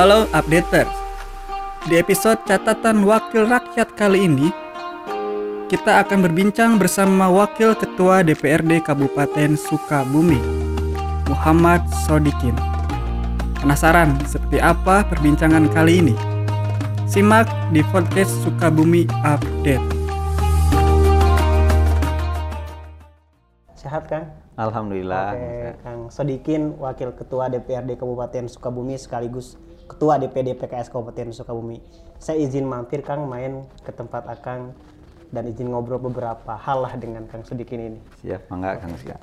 Halo updater. Di episode catatan wakil rakyat kali ini, kita akan berbincang bersama Wakil Ketua DPRD Kabupaten Sukabumi, Muhammad Sodikin. Penasaran seperti apa perbincangan kali ini? Simak di podcast Sukabumi Update. Sehat Kang? Alhamdulillah. Oke, Kang Sodikin, Wakil Ketua DPRD Kabupaten Sukabumi sekaligus Ketua DPD PKS Kabupaten Sukabumi. Saya izin mampir Kang main ke tempat Akang dan izin ngobrol beberapa hal lah dengan Kang Sodikin ini. Siap, mangga Kang Sia.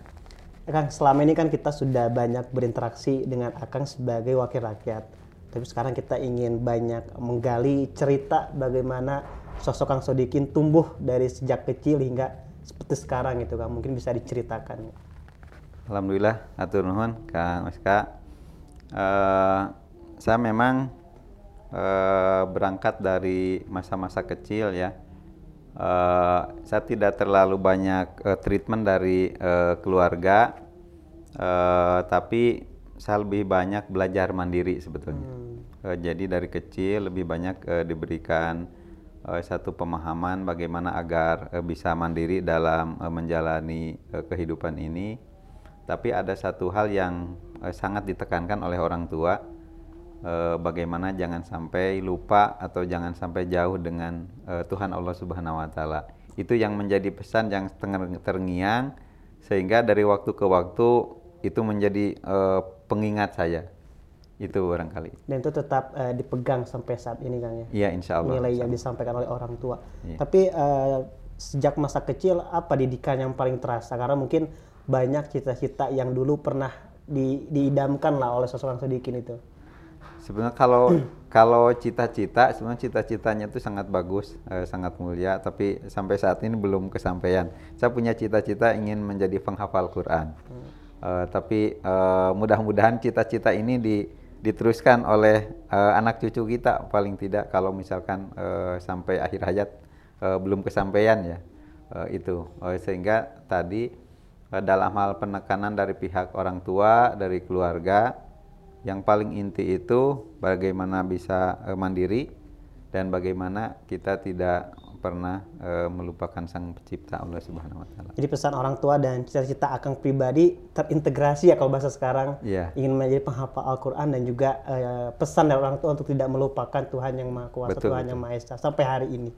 Kang, selama ini kan kita sudah banyak berinteraksi dengan Akang sebagai wakil rakyat. Tapi sekarang kita ingin banyak menggali cerita bagaimana sosok Kang Sodikin tumbuh dari sejak kecil hingga seperti sekarang gitu Kang. Mungkin bisa diceritakan. Alhamdulillah, atur nuhun Kang Oska. Eh, saya memang eh, berangkat dari masa-masa kecil ya. Eh, saya tidak terlalu banyak eh, treatment dari keluarga, tapi saya lebih banyak belajar mandiri sebetulnya. Eh, jadi dari kecil lebih banyak diberikan satu pemahaman bagaimana agar bisa mandiri dalam menjalani eh, kehidupan ini. Tapi ada satu hal yang sangat ditekankan oleh orang tua, eh, bagaimana jangan sampai lupa atau jangan sampai jauh dengan eh, Tuhan Allah Subhanahu Wa Taala. Itu yang menjadi pesan yang terngiang sehingga dari waktu ke waktu itu menjadi eh, pengingat saya. Itu barangkali. dan itu tetap eh, dipegang sampai saat ini Kang ya Iya, insya Allah. nilai yang disampaikan oleh orang tua Iya. tapi eh, sejak masa kecil apa didikan yang paling terasa karena mungkin banyak cita-cita yang dulu pernah di, diidamkan lah oleh seseorang Sodikin itu Sebenarnya kalau kalau cita-cita, sebenarnya cita-citanya itu sangat bagus, eh, sangat mulia, tapi sampai saat ini belum kesampaian. Saya punya cita-cita ingin menjadi penghafal Quran, Eh, tapi eh, mudah-mudahan cita-cita ini di, diteruskan oleh eh, anak cucu kita paling tidak kalau misalkan eh, sampai akhir hayat eh, belum kesampaian ya Eh, itu Eh, sehingga tadi eh, dalam hal penekanan dari pihak orang tua, dari keluarga yang paling inti itu bagaimana bisa eh, mandiri dan bagaimana kita tidak pernah eh, melupakan sang pencipta Allah Subhanahu wa taala. jadi pesan orang tua dan cita-cita Akang pribadi terintegrasi ya kalau bahasa sekarang Iya. ingin menjadi penghafal Al-Quran dan juga eh, pesan dari orang tua untuk tidak melupakan Tuhan yang Maha Kuasa, Betul, Tuhan betul. yang Maha Esa sampai hari ini.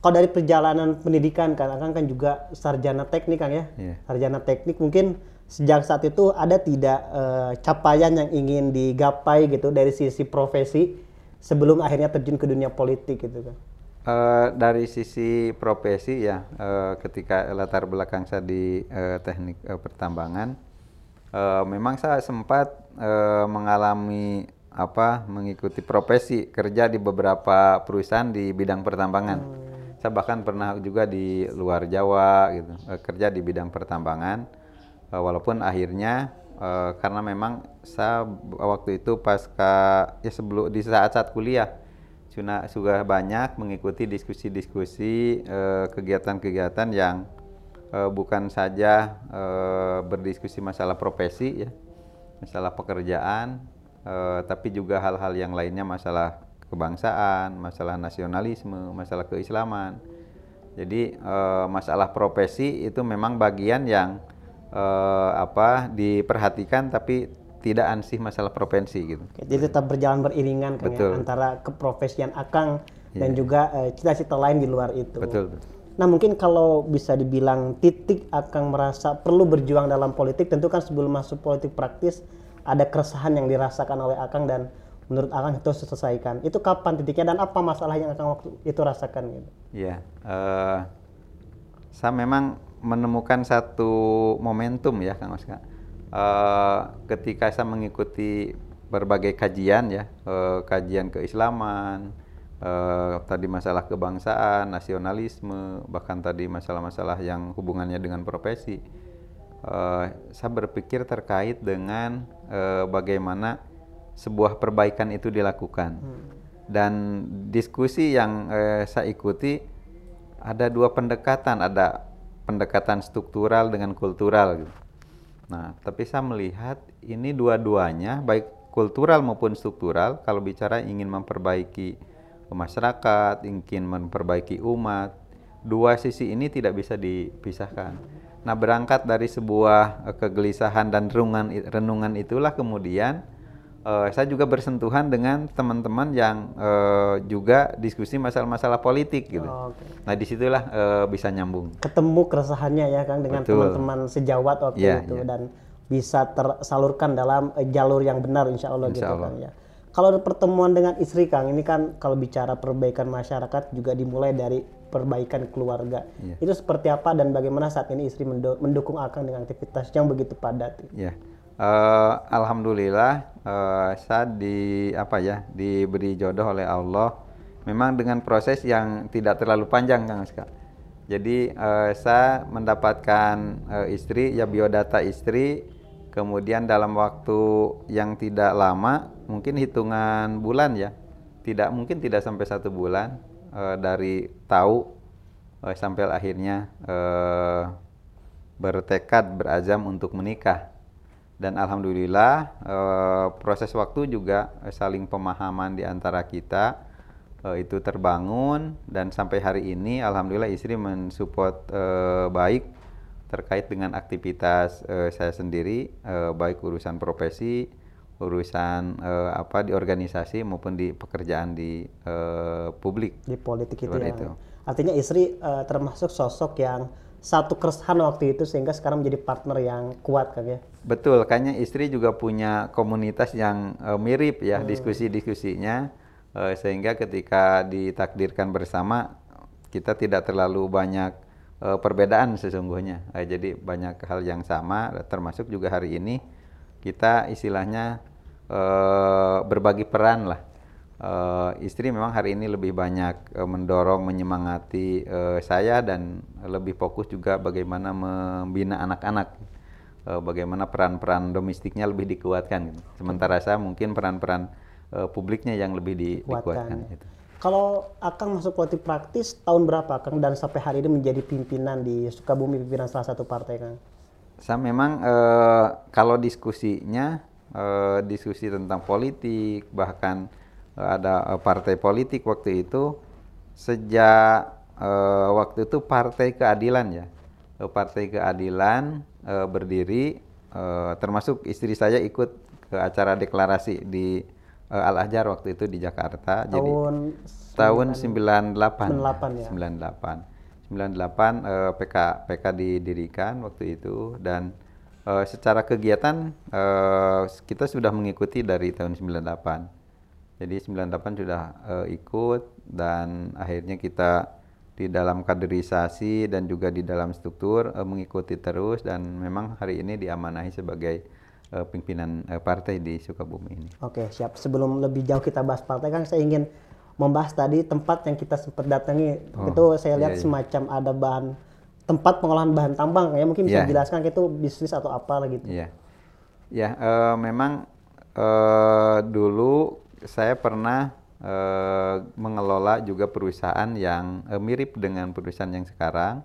Kalau dari perjalanan pendidikan kan, Akang kan juga sarjana teknik kan ya, Iya. sarjana teknik mungkin sejak saat itu ada tidak eh, capaian yang ingin digapai gitu dari sisi profesi sebelum akhirnya terjun ke dunia politik gitu kan. Eh, dari sisi profesi ya, eh, ketika latar belakang saya di eh, teknik eh, pertambangan, eh, memang saya sempat eh, mengalami apa mengikuti profesi kerja di beberapa perusahaan di bidang pertambangan. Saya bahkan pernah juga di luar Jawa gitu eh, kerja di bidang pertambangan, Eh, walaupun akhirnya eh, karena memang saya waktu itu pasca ya sebelum di saat-saat kuliah sudah sudah banyak mengikuti diskusi-diskusi eh, kegiatan-kegiatan yang eh, bukan saja eh, berdiskusi masalah profesi ya masalah pekerjaan eh, tapi juga hal-hal yang lainnya masalah kebangsaan masalah nasionalisme masalah keislaman. Jadi eh, masalah profesi itu memang bagian yang eh, apa diperhatikan tapi tidak ansih masalah provinsi gitu Oke, Jadi tetap berjalan beriringan kan ya, antara keprofesian Akang dan juga eh, cita-cita lain di luar itu. betul Nah mungkin kalau bisa dibilang titik Akang merasa perlu berjuang dalam politik, tentu kan sebelum masuk politik praktis ada keresahan yang dirasakan oleh Akang dan menurut Akang itu harus diselesaikan. Itu kapan titiknya dan apa masalah yang Akang waktu itu rasakan gitu? Iya, eh, saya memang menemukan satu momentum ya, Kang Oska. Eh, ketika saya mengikuti berbagai kajian ya, eh, kajian keislaman, eh, tadi masalah kebangsaan, nasionalisme, bahkan tadi masalah-masalah yang hubungannya dengan profesi. Eh, saya berpikir terkait dengan eh, bagaimana sebuah perbaikan itu dilakukan dan diskusi yang eh, saya ikuti ada dua pendekatan, ada pendekatan struktural dengan kultural gitu. Nah, tapi saya melihat ini dua-duanya baik kultural maupun struktural kalau bicara ingin memperbaiki masyarakat, ingin memperbaiki umat, dua sisi ini tidak bisa dipisahkan. Nah, berangkat dari sebuah uh, kegelisahan dan renungan renungan itulah kemudian uh, saya juga bersentuhan dengan teman-teman yang uh, juga diskusi masalah-masalah politik gitu. Oh, oke. Nah, di situlah uh, bisa nyambung. Ketemu keresahannya ya Kang dengan teman-teman sejawat waktu Iya, itu iya. dan bisa tersalurkan dalam jalur yang benar insya Allah Insya gitu Allah. Kang ya. Kalau pertemuan dengan istri Kang, ini kan kalau bicara perbaikan masyarakat juga dimulai dari perbaikan keluarga. Iya. Itu seperti apa dan bagaimana saat ini istri mendukung Akang dengan aktivitas yang begitu padat? Ya, Eh, alhamdulillah eh, saya di apa ya diberi jodoh oleh Allah. Memang dengan proses yang tidak terlalu panjang, Kang Aska. Jadi eh, saya mendapatkan eh, istri, ya biodata istri, kemudian dalam waktu yang tidak lama, mungkin hitungan bulan ya, tidak mungkin tidak sampai satu bulan eh, dari tahu eh, sampai akhirnya eh, bertekad berazam untuk menikah dan alhamdulillah eh, proses waktu juga eh, saling pemahaman di antara kita eh, itu terbangun dan sampai hari ini alhamdulillah istri mensupport baik terkait dengan aktivitas saya sendiri baik urusan profesi urusan apa di organisasi maupun di pekerjaan di publik di politik itu ya. itu. Artinya istri termasuk sosok yang satu keresahan waktu itu sehingga sekarang menjadi partner yang kuat kan ya. Betul, kayaknya istri juga punya komunitas yang eh, mirip ya diskusi-diskusinya eh, sehingga ketika ditakdirkan bersama kita tidak terlalu banyak eh, perbedaan sesungguhnya. Eh, jadi banyak hal yang sama termasuk juga hari ini kita istilahnya eh, berbagi peran lah. Eh, istri memang hari ini lebih banyak eh, mendorong, menyemangati eh, saya dan lebih fokus juga bagaimana membina anak-anak. Eh, bagaimana peran-peran domestiknya lebih dikuatkan. gitu. Sementara saya mungkin peran-peran eh, publiknya yang lebih di- Kuatkan. dikuatkan. gitu. Kalau Akang masuk politik praktis tahun berapa Kang dan sampai hari ini menjadi pimpinan di Sukabumi pimpinan salah satu partai Kang? Saya memang eh, kalau diskusinya eh, diskusi tentang politik bahkan ada eh, partai politik waktu itu. Sejak eh, waktu itu Partai Keadilan ya. Eh, Partai Keadilan eh, berdiri eh, termasuk istri saya ikut ke acara deklarasi di eh, Al Azhar waktu itu di Jakarta. Jadi Tahun tahun 98 98 ya. 98 98 eh, PK PK didirikan waktu itu. Dan eh, secara kegiatan eh, kita sudah mengikuti dari tahun 98 jadi 98 sudah eh, ikut dan akhirnya kita di dalam kaderisasi dan juga di dalam struktur eh, mengikuti terus dan memang hari ini diamanahi sebagai eh, pimpinan eh, partai di Sukabumi ini. Oke siap. Sebelum lebih jauh kita bahas partai Kang, saya ingin membahas tadi tempat yang kita sempat datangi. Oh, itu saya lihat iya, iya. semacam ada bahan tempat pengolahan bahan tambang ya mungkin bisa Iya. dijelaskan itu bisnis atau apa gitu. Iya, ya eh, memang eh, dulu saya pernah eh, mengelola juga perusahaan yang eh, mirip dengan perusahaan yang sekarang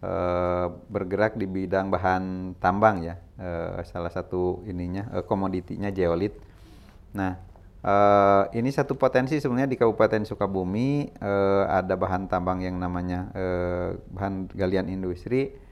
eh, bergerak di bidang bahan tambang ya, eh, salah satu ininya eh, komoditinya geolit. Nah, eh, ini satu potensi sebenarnya di Kabupaten Sukabumi eh, ada bahan tambang yang namanya eh, bahan galian industri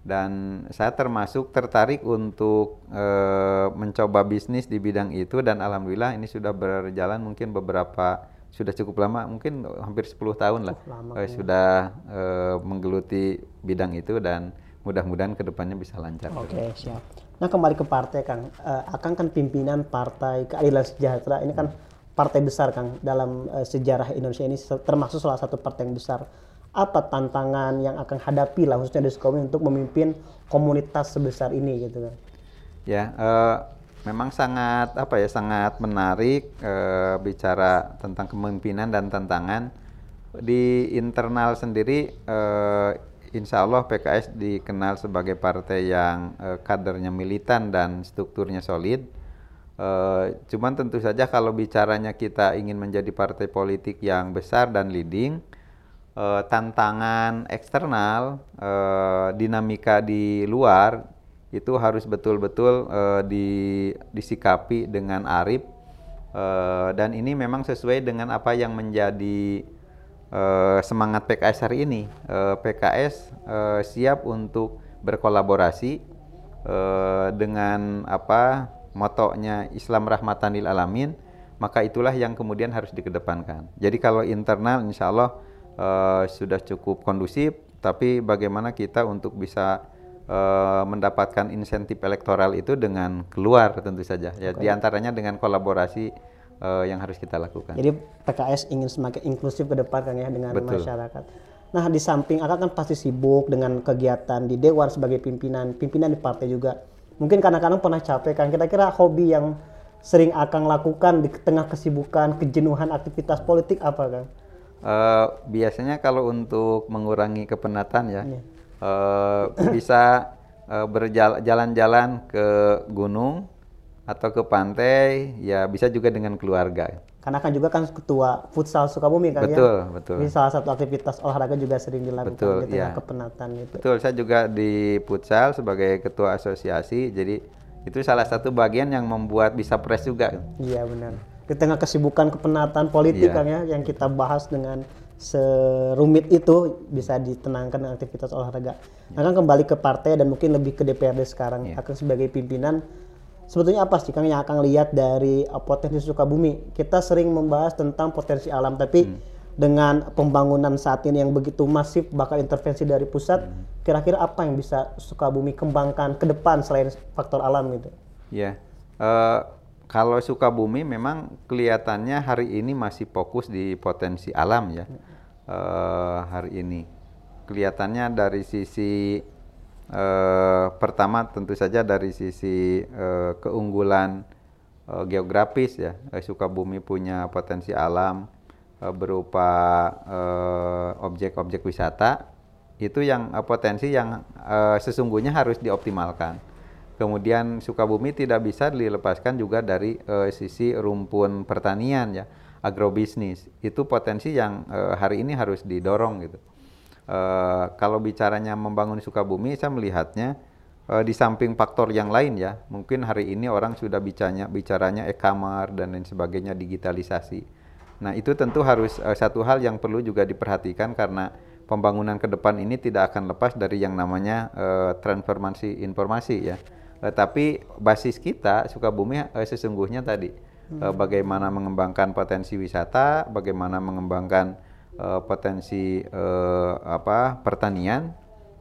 dan saya termasuk tertarik untuk eh, mencoba bisnis di bidang itu dan alhamdulillah ini sudah berjalan mungkin beberapa sudah cukup lama mungkin hampir 10 tahun lah lama eh, sudah eh, menggeluti bidang itu dan mudah-mudahan ke depannya bisa lancar. Oke siap. Nah kembali ke partai Kang, Eh, Akang kan pimpinan Partai Keadilan Sejahtera ini kan partai besar Kang dalam eh, sejarah Indonesia ini termasuk salah satu partai yang besar. Apa tantangan yang akan hadapi lah khususnya di Sukabumi untuk memimpin komunitas sebesar ini gitu kan? Ya, eh, memang sangat apa ya sangat menarik eh, bicara tentang kepemimpinan dan tantangan di internal sendiri. eh, insya Allah PKS dikenal sebagai partai yang eh, kadernya militan dan strukturnya solid. Eh, cuman tentu saja kalau bicaranya kita ingin menjadi partai politik yang besar dan leading, eh, tantangan eksternal, eh, dinamika di luar itu harus betul-betul eh, di, disikapi dengan arif eh, dan ini memang sesuai dengan apa yang menjadi eh, semangat PKS hari ini. Eh, PKS eh, siap untuk berkolaborasi eh, dengan apa motonya Islam rahmatan lil alamin, maka itulah yang kemudian harus dikedepankan. Jadi kalau internal insya Allah eh, sudah cukup kondusif, tapi bagaimana kita untuk bisa eh, mendapatkan insentif elektoral itu dengan keluar tentu saja. Ya di antaranya dengan kolaborasi eh, yang harus kita lakukan. Jadi PKS ingin semakin inklusif ke depan kan ya dengan Betul. masyarakat. Nah di samping Akang kan pasti sibuk dengan kegiatan di Dewan sebagai pimpinan, pimpinan di partai juga. Mungkin kadang-kadang pernah capek kan. Kira-kira hobi yang sering Akang lakukan di tengah kesibukan, kejenuhan aktivitas politik apa kan? Eh, biasanya kalau untuk mengurangi kepenatan ya eh, bisa eh, berjalan-jalan ke gunung atau ke pantai ya bisa juga dengan keluarga. Karena kan juga kan ketua futsal Sukabumi kan ya. Betul, betul. Ini salah satu aktivitas olahraga juga sering dilakukan Betul, di tengah iya. kepenatan itu. Betul, saya juga di futsal sebagai ketua asosiasi jadi itu salah satu bagian yang membuat bisa pres juga. Iya benar. Di tengah kesibukan kepenatan politik Iya. kan ya yang kita bahas dengan serumit itu bisa ditenangkan dengan aktivitas olahraga. Nah kan kembali ke partai dan mungkin lebih ke DPRD sekarang. Iya. Akan sebagai pimpinan sebetulnya apa sih Kang yang akan lihat dari uh, potensi Sukabumi? Kita sering membahas tentang potensi alam tapi Hmm. dengan pembangunan saat ini yang begitu masif bakal intervensi dari pusat, Hmm. kira-kira apa yang bisa Sukabumi kembangkan ke depan selain faktor alam gitu? Ya, eh, kalau Sukabumi memang kelihatannya hari ini masih fokus di potensi alam ya. Eh, hari ini kelihatannya dari sisi eh, pertama tentu saja dari sisi eh, keunggulan eh, geografis ya. Sukabumi punya potensi alam berupa objek-objek wisata itu yang potensi yang sesungguhnya harus dioptimalkan. Kemudian Sukabumi tidak bisa dilepaskan juga dari eh, sisi rumpun pertanian ya, agrobisnis. Itu potensi yang eh, hari ini harus didorong gitu. Eh, kalau bicaranya membangun Sukabumi, saya melihatnya eh, di samping faktor yang lain ya, mungkin hari ini orang sudah bicaranya bicaranya e-kamar dan lain sebagainya digitalisasi. Nah itu tentu harus eh, satu hal yang perlu juga diperhatikan karena pembangunan ke depan ini tidak akan lepas dari yang namanya eh, transformasi informasi ya. Eh, tapi basis kita Sukabumi eh, sesungguhnya tadi eh, bagaimana mengembangkan potensi wisata, bagaimana mengembangkan eh, potensi eh, apa pertanian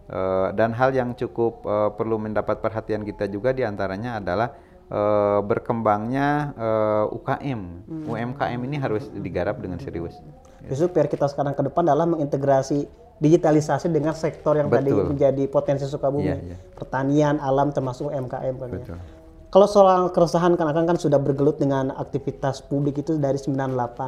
eh, dan hal yang cukup eh, perlu mendapat perhatian kita juga di antaranya adalah eh, berkembangnya eh, UKM, UMKM ini harus digarap dengan serius. Justru PR kita sekarang ke depan adalah mengintegrasi digitalisasi dengan sektor yang tadi Betul. menjadi potensi Sukabumi. Iya, iya. Pertanian, alam termasuk UMKM kan ya. Kalau soal keresahan kan Akang kan sudah bergelut dengan aktivitas publik itu dari 98.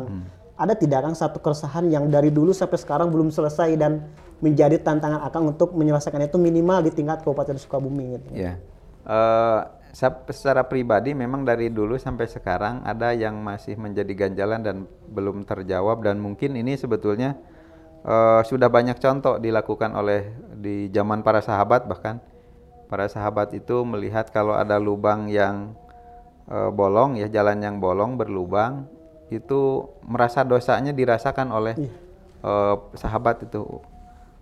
Hmm. Ada tidak Kang satu keresahan yang dari dulu sampai sekarang belum selesai dan menjadi tantangan Akang untuk menyelesaikan itu minimal di tingkat Kabupaten Sukabumi gitu. Ya, Eh, saya secara pribadi memang dari dulu sampai sekarang ada yang masih menjadi ganjalan dan belum terjawab dan mungkin ini sebetulnya eh, sudah banyak contoh dilakukan oleh di zaman para sahabat bahkan. Para sahabat itu melihat kalau ada lubang yang eh, bolong ya jalan yang bolong berlubang itu merasa dosanya dirasakan oleh eh, sahabat itu.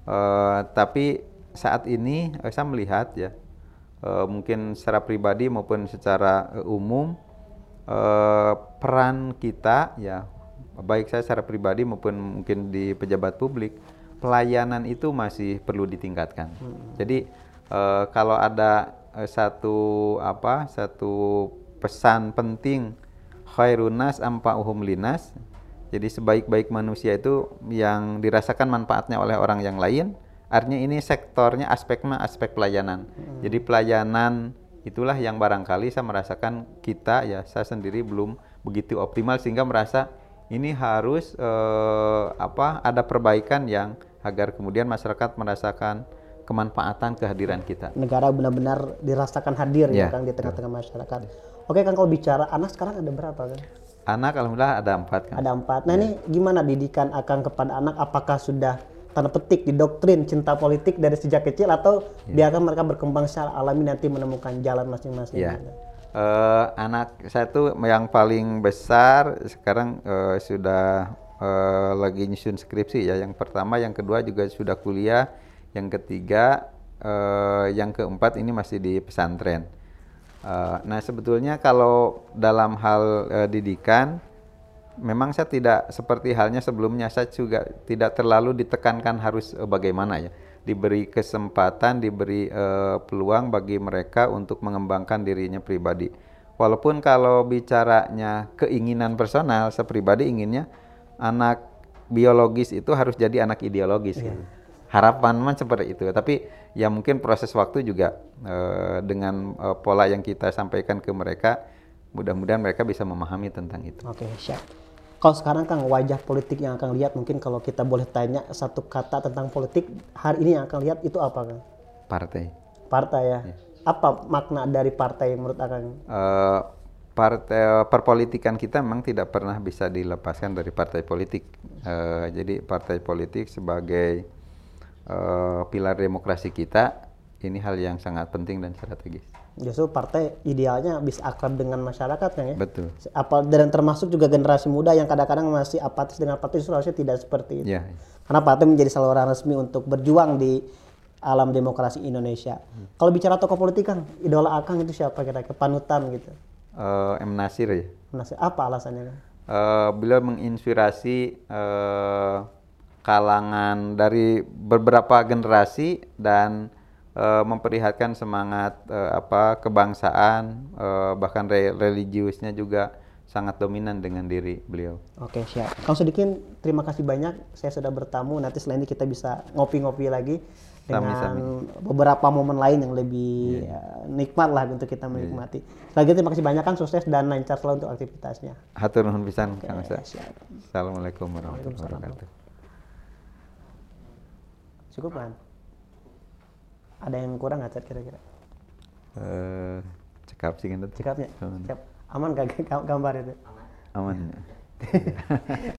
Eh, tapi saat ini saya melihat ya eh, mungkin secara pribadi maupun secara umum eh, peran kita ya baik saya secara pribadi maupun mungkin di pejabat publik pelayanan itu masih perlu ditingkatkan. Jadi eh, kalau ada eh, satu apa satu pesan penting khairunas ampa'uhum linas jadi sebaik-baik manusia itu yang dirasakan manfaatnya oleh orang yang lain, artinya ini sektornya aspeknya aspek pelayanan. Jadi pelayanan itulah yang barangkali saya merasakan kita ya saya sendiri belum begitu optimal sehingga merasa ini harus eh, apa ada perbaikan yang agar kemudian masyarakat merasakan kemanfaatan kehadiran kita. Negara benar-benar dirasakan hadir ya Ya, Kang di tengah-tengah masyarakat. Oke Kang kalau bicara anak sekarang ada berapa Kang? Anak alhamdulillah ada empat kan. Ada empat. Nah ini gimana didikan Akang kepada anak? Apakah sudah tanda petik didoktrin cinta politik dari sejak kecil atau Iya. biarkan mereka berkembang secara alami nanti menemukan jalan masing-masing. Ya. gitu. Eh, anak saya tuh yang paling besar sekarang eh, sudah eh, lagi nyusun skripsi ya. Yang pertama, yang kedua juga sudah kuliah. Yang ketiga, eh, yang keempat ini masih di pesantren. Eh, nah sebetulnya kalau dalam hal eh, didikan, memang saya tidak seperti halnya sebelumnya saya juga tidak terlalu ditekankan harus bagaimana ya diberi kesempatan diberi eh, peluang bagi mereka untuk mengembangkan dirinya pribadi walaupun kalau bicaranya keinginan personal saya pribadi inginnya anak biologis itu harus jadi anak ideologis gitu. harapan mah seperti itu tapi ya mungkin proses waktu juga eh, dengan eh, pola yang kita sampaikan ke mereka mudah-mudahan mereka bisa memahami tentang itu Oke, siap. Kalau sekarang Kang wajah politik yang akan lihat mungkin kalau kita boleh tanya satu kata tentang politik hari ini yang akan lihat itu apa Kang? partai Partai ya. Iya. Apa makna dari partai menurut Akang? Eh, partai perpolitikan kita memang tidak pernah bisa dilepaskan dari partai politik. Eh, jadi partai politik sebagai eh, pilar demokrasi kita ini hal yang sangat penting dan strategis. Justru partai idealnya bisa akrab dengan masyarakat kan ya? Betul. Apa dan termasuk juga generasi muda yang kadang-kadang masih apatis dengan partai justru harusnya tidak seperti itu. Ya. Karena partai menjadi saluran resmi untuk berjuang di alam demokrasi Indonesia. Kalau bicara tokoh politik Kang, idola Akang itu siapa kira-kira panutan gitu? Eh, M Nasir ya. Nasir, apa alasannya? Eh, beliau menginspirasi eh, kalangan dari beberapa generasi dan eh, memperlihatkan semangat eh, apa kebangsaan eh, bahkan re- religiusnya juga sangat dominan dengan diri beliau. Oke siap. Kang Sodikin, terima kasih banyak. Saya sudah bertamu. Nanti selain ini kita bisa ngopi-ngopi lagi dengan Sami-sami. beberapa momen lain yang lebih eh, nikmat lah untuk kita menikmati. Lagi terima kasih banyak kan sukses dan lancar selalu untuk aktivitasnya. Hatur nuhun pisan Kang Ustaz. Assalamualaikum warahmatullahi wabarakatuh. Cukup kan? Ada yang kurang nggak kira-kira? Eh, cekap sih kan Sikapnya? Aman. Siap. Aman gak gambar itu? Aman.